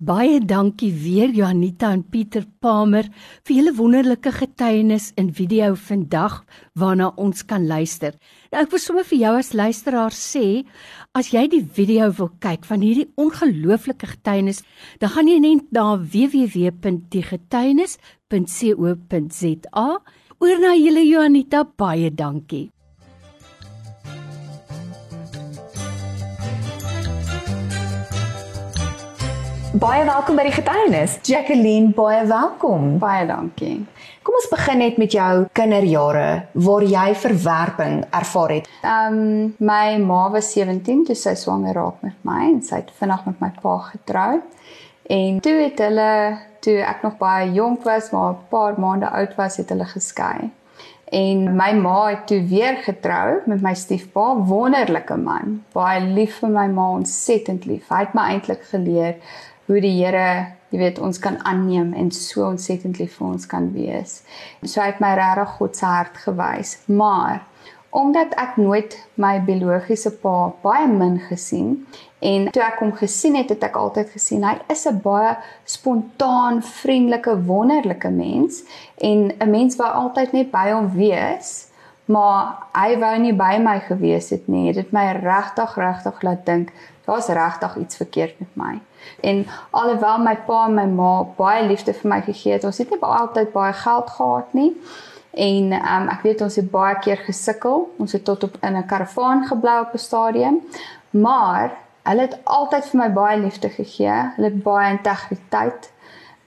Baie dankie weer Janita en Pieter Palmer vir julle wonderlike getuienis in video vandag waarna ons kan luister. Nou ek wil sommer vir jou as luisteraar sê, as jy die video wil kyk van hierdie ongelooflike getuienis, dan gaan jy net na www.diegetuienis.co.za. Oor na julle Janita, baie dankie. Baie welkom by die getuienis. Jacqueline, baie welkom. Baie dankie. Kom ons begin net met jou kinderjare waar jy verwerping ervaar het. Ehm um, my ma was 17 toe sy swanger raak met my en sy het vinnig met my pa getrou. En toe het hulle toe ek nog baie jonk was, maar 'n paar maande oud was, het hulle geskei. En my ma het toe weer getrou met my stiefpa, wonderlike man, baie lief vir my ma, ontsettend lief. Hy het my eintlik geleer hoe die Here, jy weet, ons kan aanneem en so ontsettend lief vir ons kan wees. So hy het my regtig God se hart gewys. Maar omdat ek nooit my biologiese pa baie min gesien en toe ek hom gesien het, het ek altyd gesien hy is 'n baie spontaan, vriendelike, wonderlike mens en 'n mens wat altyd net by hom wees. Maar hy wou nie by my gewees het nie. Dit het my regtig regtig laat dink daar's regtig iets verkeerd met my. En alhoewel my pa en my ma baie liefde vir my gegee het, ons het nie altyd baie geld gehad nie. En um, ek weet ons het baie keer gesukkel. Ons het tot op in 'n karavaan gebly op 'n stadium. Maar hulle het altyd vir my baie liefde gegee. Hulle het baie integriteit.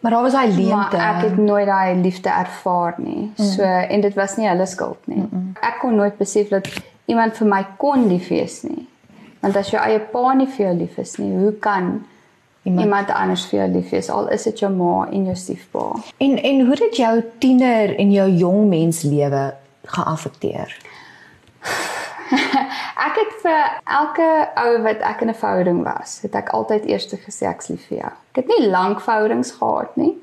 Maar daar was hy leemte. Maar ek het nooit daai liefde ervaar nie. Mm. So en dit was nie hulle skuld nie. Mm -mm. Ek kon nooit besef dat iemand vir my kon lief wees nie. Want as jou eie pa nie vir jou lief is nie, hoe kan iemand, iemand anders vir jou lief is al is dit jou ma en jou stiefpa. En en hoe het jou tiener en jou jong mens lewe geaffekteer? ek het vir elke ou wat ek in 'n verhouding was, het ek altyd eers gesê ek's lief vir jou. Ek het nie lank verhoudings gehad nie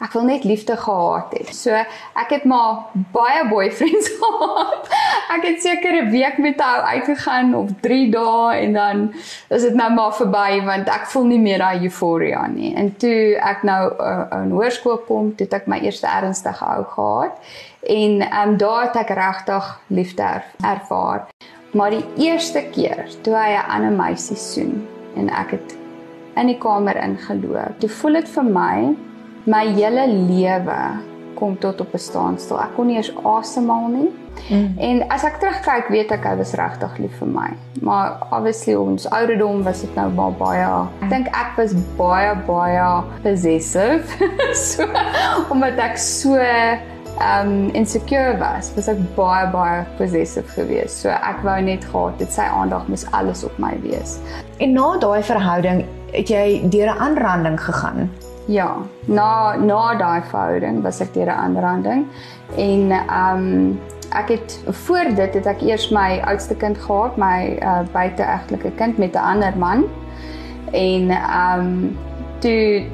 ek wil net liefde gehad het. So ek het maar baie boyfriends gehad. Ek het seker 'n week met hom uitgegaan of 3 dae en dan is dit nou maar verby want ek voel nie meer daai euforia nie. En toe ek nou uh, in hoërskool kom, het ek my eerste ernstige ou gehad en ehm um, daar het ek regtig liefde er, ervaar. Maar die eerste keer toe hy 'n ander meisie soen en ek het in die kamer ingeloop. Toe voel dit vir my my hele lewe kom tot op 'n staanstil. Ek kon nie eens asemhaal nie. Mm. En as ek terugkyk, weet ek hy was regtig lief vir my. Maar obviously ons ouderdom was dit nou maar baie. Ek dink ek was baie baie possessive. so omdat ek so um insecure was, was ek baie baie possessive geweest. So ek wou net gehad het sy aandag moes alles op my wees. En na daai verhouding het jy deur 'n aanranding gegaan. Ja, na na daai verhouding was ek deur 'n aanranding en um, ek het voor dit het ek eers my oudste kind gehad, my uh, buiteegtelike kind met 'n ander man. En um, toe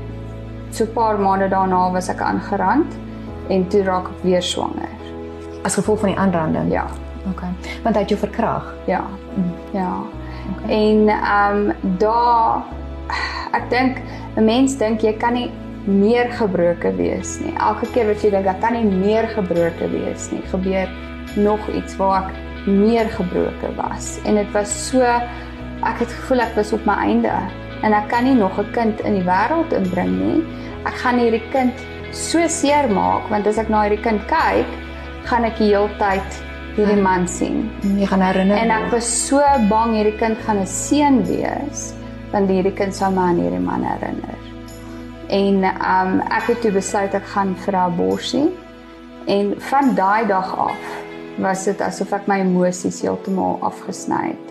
so 'n paar maande daarna was ek aangerand en toe raak ek weer swanger. As gevolg van die aanranding. Ja. OK. Want hy het jou verkrag. Ja. Mm. Ja. Okay. En ehm um, daar ek dink 'n mens dink jy kan nie meer gebroke wees nie. Elke keer wat jy dink ek kan nie meer gebroke wees nie, gebeur nog iets waar ek meer gebroke was. En dit was so ek het gevoel ek was op my einde en ek kan nie nog 'n kind in die wêreld inbring nie. Ek gaan hierdie kind so seer maak want as ek na hierdie kind kyk, gaan ek die hele tyd hierdie man sien. Jy gaan herinner. En ek was so bang hierdie kind gaan 'n seun wees want hierdie kind sou my aan hierdie man herinner. En um ek het toe besluit ek gaan vir 'n abortus. En van daai dag af was dit asof ek my emosies heeltemal afgesny het.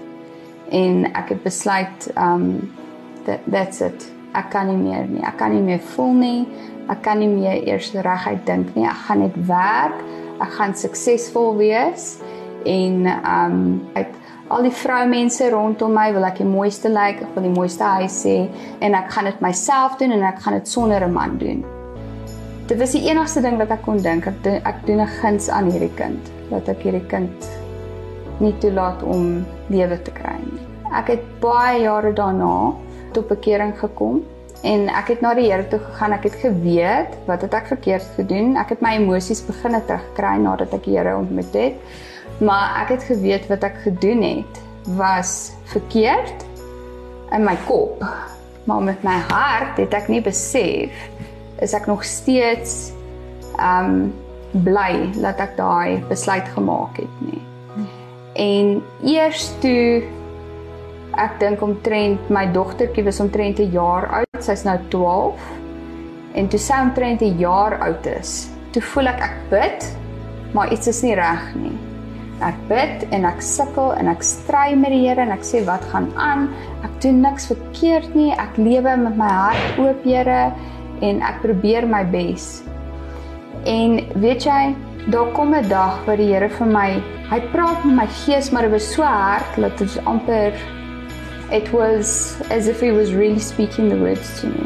En ek het besluit um that that's it. Ek kan nie meer nie. Ek kan nie meer voel nie. Ek kan nie meer eers reguit dink nie. Ek gaan net werk. Ek gaan suksesvol wees en um ek al die vroumense rondom my wil ek die mooiste lyk, like, ek wil die mooiste huis hê en ek gaan dit myself doen en ek gaan dit sonder 'n man doen. Dit was die enigste ding wat ek kon dink. Ek doen, ek doen 'n guns aan hierdie kind dat ek hierdie kind nie toelaat om lewe te kry nie. Ek het baie jare daarna tot bekering gekom en ek het na die Here toe gegaan. Ek het geweet wat het ek verkeerd gedoen. Ek het my emosies begine terugkry nadat ek die Here ontmoet het. Maar ek het geweet wat ek gedoen het was verkeerd in my kop. Maar met my hart het ek nie besef is ek nog steeds um bly dat ek daai besluit gemaak het nie. En eers toe ek dink omtrent my dogtertjie was omtrent 'n jaar oud, sy's nou 12. En toe sy omtrent 'n jaar oud is, toe voel ek ek bid, maar iets is nie reg nie. Ek bid en ek sukkel en ek stry met die Here en ek sê wat gaan aan? Ek doen niks verkeerd nie. Ek lewe met my hart oop, Here, en ek probeer my bes. En weet jy, daar kom 'n dag waar die Here vir my, hy praat met my gees, maar dit was so hard dat dit amper it was as if he was really speaking the words to me.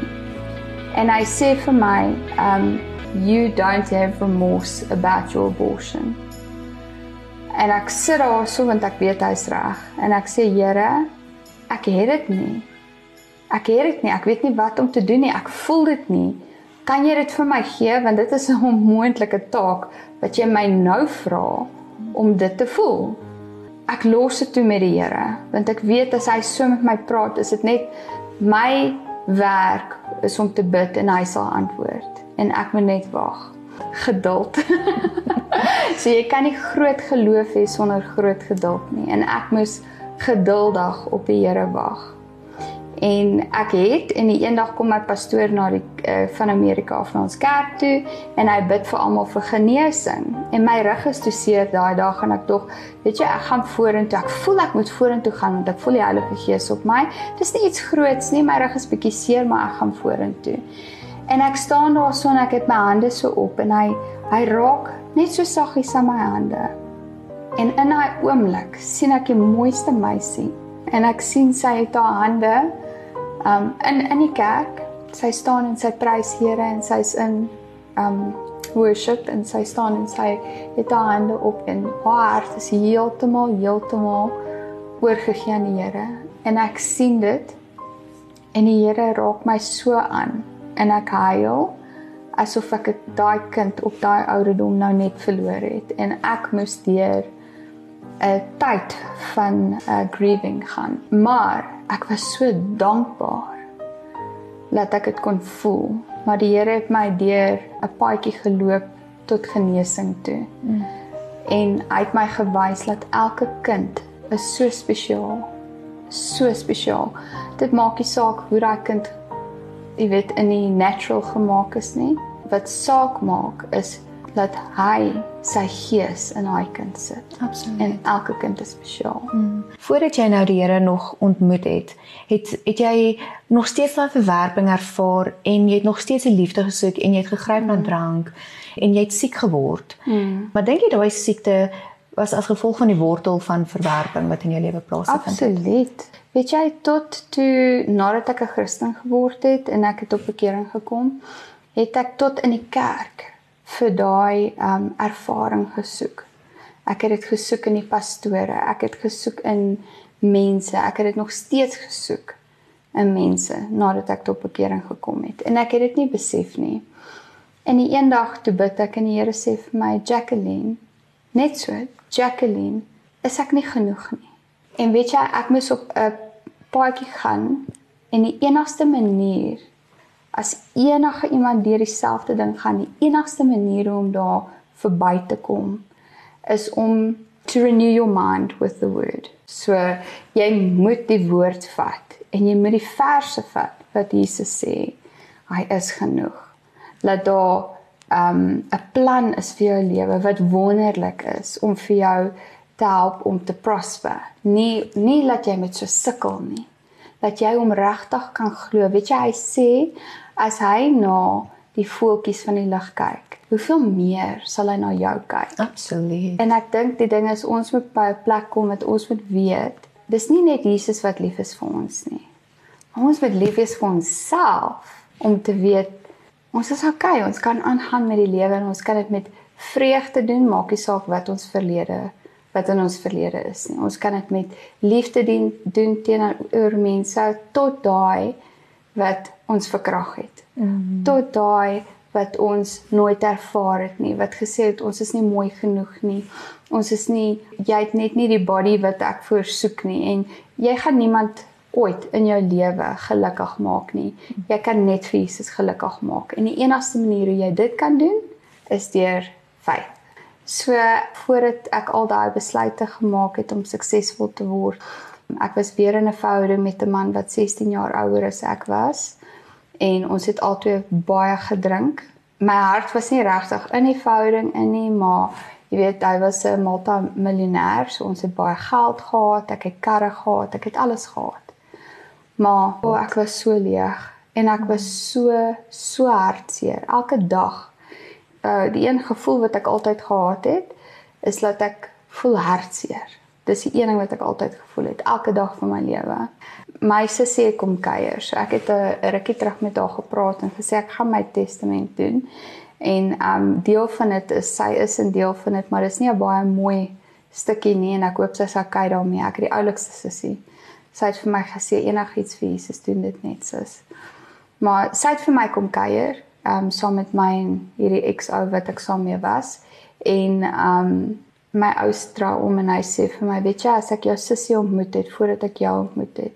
And I say for my um you don't have remorse about your abortion. En ek sit daar so want ek weet hy's reg en ek sê Here, ek het dit nie. Ek het dit nie. Ek weet nie wat om te doen nie. Ek voel dit nie. Kan jy dit vir my gee want dit is 'n onmoontlike taak wat jy my nou vra om dit te voel ek los dit toe met die Here want ek weet as hy so met my praat is dit net my werk is om te bid en hy sal antwoord. En ek moet net wag. Geduld. So jy kan nie groot geloof hê sonder groot geduld nie. En ek moes geduldig op die Here wag En ek het en die eendag kom my pastoor na die uh, van Amerika af na ons kerk toe en hy bid vir almal vir genesing. En my rug is toe seer daai dag en ek dog, weet jy, ek gaan vorentoe. Ek voel ek moet vorentoe gaan want ek voel die Heilige Gees op my. Dis nie iets groots nie, my rug is bietjie seer, maar ek gaan vorentoe. En ek staan daar so en ek het my hande so op en hy hy raak net so saggies aan my hande. En in daai oomblik sien ek die mooiste meisie en ek sien sy het haar hande um in in die kerk. Sy staan en sy prys Here en sy's in um worship en sy staan en sy het haar hande op en haar hart is heeltemal heeltemal oorgegee aan die Here en ek sien dit en die Here raak my so aan en ek huil asof ek daai kind op daai ouderdom nou net verloor het en ek moes deur 'n tyd van uh, grieving gaan maar ek was so dankbaar dat ek dit kon voel. Maar die Here het my deur 'n paadjie geloop tot genesing toe. Mm. En hy het my gewys dat elke kind is so spesiaal. So spesiaal. Dit maak nie saak hoe daai kind jy weet in die natural gemaak is nie. Wat saak maak is dat hy sy gees in daai kind sit. Absoluut. En elke kind is spesiaal. Mm. Voordat jy nou die Here nog ontmoet het, het het jy nog steeds daai verwerping ervaar en jy het nog steeds 'n liefde gesoek en jy het gegryp na mm. drank en jy het siek geword. Mm. Maar dink jy daai siekte was as gevolg van die wortel van verwerping wat in jou lewe plaasgevind het? Absoluut. Weet jy tot toe nadat ek 'n Christen geword het en ek het op bekering gekom, het ek tot in die kerk vir daai um ervaring gesoek. Ek het dit gesoek in die pastore, ek het gesoek in mense, ek het dit nog steeds gesoek in mense nadat ek tot bekering gekom het en ek het dit nie besef nie. En die eendag toe bid ek en die Here sê vir my Jacqueline, net so, Jacqueline, is ek nie genoeg nie. En weet jy, ek moes op 'n paadjie gaan en die enigste manier as enige iemand deur dieselfde ding gaan, die enigste manier om daar verby te kom is om to renew your mind with the word. So jy moet die woord vat en jy moet die verse vat wat Jesus sê. Hy is genoeg. Laat daar um 'n plan is vir jou lewe wat wonderlik is om vir jou te help om te prosper. Nie nie laat jy met so sukkel nie dat jy hom regtig kan glo. Weet jy hy sê as hy na die voeltjies van die lug kyk, hoeveel meer sal hy na jou kyk? Absoluut. En ek dink die ding is ons moet by 'n plek kom wat ons moet weet, dis nie net Jesus wat lief is vir ons nie. Ons moet lief wees vir onsself om te weet ons is okay, ons kan aangaan met die lewe en ons kan dit met vreugde doen, maak nie saak wat ons verlede wat in ons verlede is nie. Ons kan dit met liefde doen doen teenoor mense tot daai wat ons verkrag het. Mm. Tot daai wat ons nooit ervaar het nie, wat gesê het ons is nie mooi genoeg nie. Ons is nie jy het net nie die body wat ek voorsoek nie en jy gaan niemand ooit in jou lewe gelukkig maak nie. Jy kan net vir Jesus gelukkig maak en die enigste manier hoe jy dit kan doen is deur faith. So voordat ek al daai besluite gemaak het om suksesvol te word, ek was weer in 'n verhouding met 'n man wat 16 jaar ouer as ek was en ons het albei baie gedrink. My hart was nie regtig in die verhouding in nie, maar jy weet hy was 'n multimiljonêr, so ons het baie geld gehad, ek het karre gehad, ek het alles gehad. Maar oh, ek was so leeg en ek was so so hartseer elke dag. Uh die een gevoel wat ek altyd gehad het is dat ek voel hartseer. Dis die een ding wat ek altyd gevoel het elke dag van my lewe my sussie kom kuier. So ek het 'n rukkie terug met haar gepraat en gesê ek gaan my testament doen. En um deel van dit is sy is 'n deel van dit, maar dis nie 'n baie mooi stukkie nie en ek hoop sy sal kyk daarmee. Ek het die oulikste sussie. Sy het vir my gesê enigiets vir Jesus doen dit net sis. Maar sy het vir my kom kuier, um saam met my en hierdie ex-ou wat ek saam mee was en um my ou stra om en hy sê vir my, weet jy, as ek jou sussie ontmoet het voordat ek jou ontmoet het,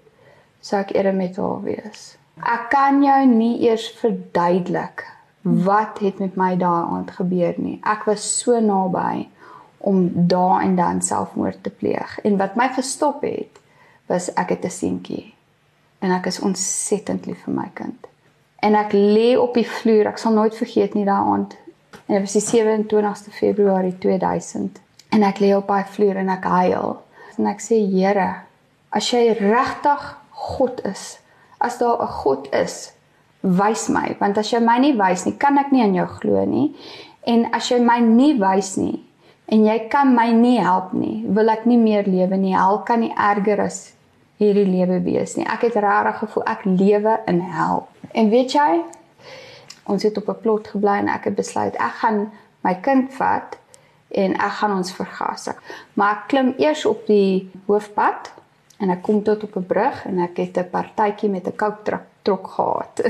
sou ek eerder met haar wees. Ek kan jou nie eers verduidelik wat het met my daai aand gebeur nie. Ek was so naby om daar en dan selfmoord te pleeg en wat my gestop het was ek het 'n seentjie en ek is ontsettend lief vir my kind. En ek lê op die vloer, ek sal nooit vergeet nie daai aand. En dit was die 27ste Februarie 2000 en ek lê op daai vloer en ek huil en ek sê Here, as jy regtig God is. As daar 'n God is, wys my, want as jy my nie wys nie, kan ek nie aan jou glo nie. En as jy my nie wys nie en jy kan my nie help nie, wil ek nie meer lewe nie. Hel kan nie erger as hierdie lewe wees nie. Ek het regtig gevoel ek lewe in hel. En weet jy, ons het op 'n plot gebly en ek het besluit ek gaan my kind vat en ek gaan ons vergas. Maar ek klim eers op die hoofpad en ek kom tot op 'n brug en ek het 'n partytjie met 'n koue trok trok gehad.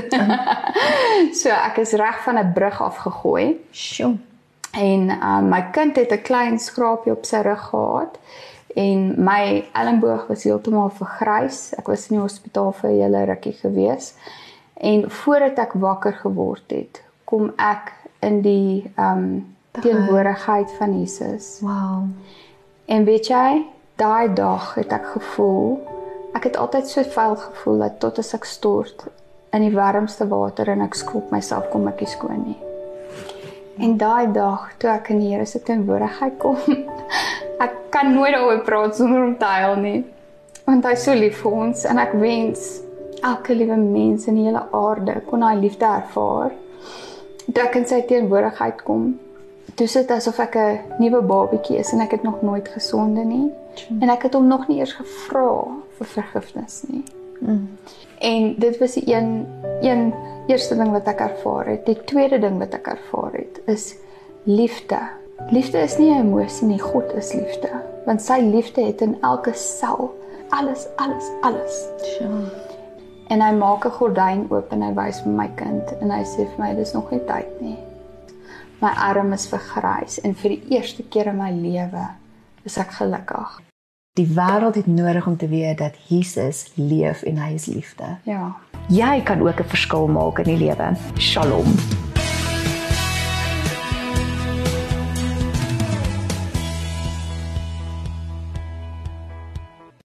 so ek is reg van 'n brug af gegooi. Sjoe. En um, my kind het 'n klein skraapie op sy rug gehad en my elleboog was heeltemal vergrys. Ek was in die hospitaal vir 'n hele rukkie gewees. En voordat ek wakker geword het, kom ek in die ehm um, teenwoordigheid van Jesus. Wow. En weet jy, daai dag het ek gevoel ek het altyd so vuil gevoel dat tot as ek stort in die warmste water en ek skop myself kom ek skoon nie. En daai dag toe ek in die Here se teenwoordigheid kom, ek kan nooit daaroor praat sonder om te huil nie. Want hy is so lief vir ons en ek wens elke liewe mens in die hele aarde kon daai liefde ervaar. Dat ek in sy teenwoordigheid kom. Dis dit asof ek 'n nuwe babatjie is en ek het nog nooit gesonde nie. En ek het hom nog nie eers gevra vir vergifnis nie. Mm. En dit was die een een eerste ding wat ek ervaar het. Die tweede ding wat ek ervaar het is liefde. Liefde is nie 'n emosie nie, God is liefde. Want sy liefde het in elke sel alles alles alles. Sure. En hy maak 'n gordyn oop en hy wys vir my kind en hy sê vir my dis nog nie tyd nie. My arm is vergrys en vir die eerste keer in my lewe is ek gelukkig. Die wêreld het nodig om te weet dat Jesus leef en hy is liefde. Ja. Jy kan ook 'n verskil maak in die lewe. Shalom.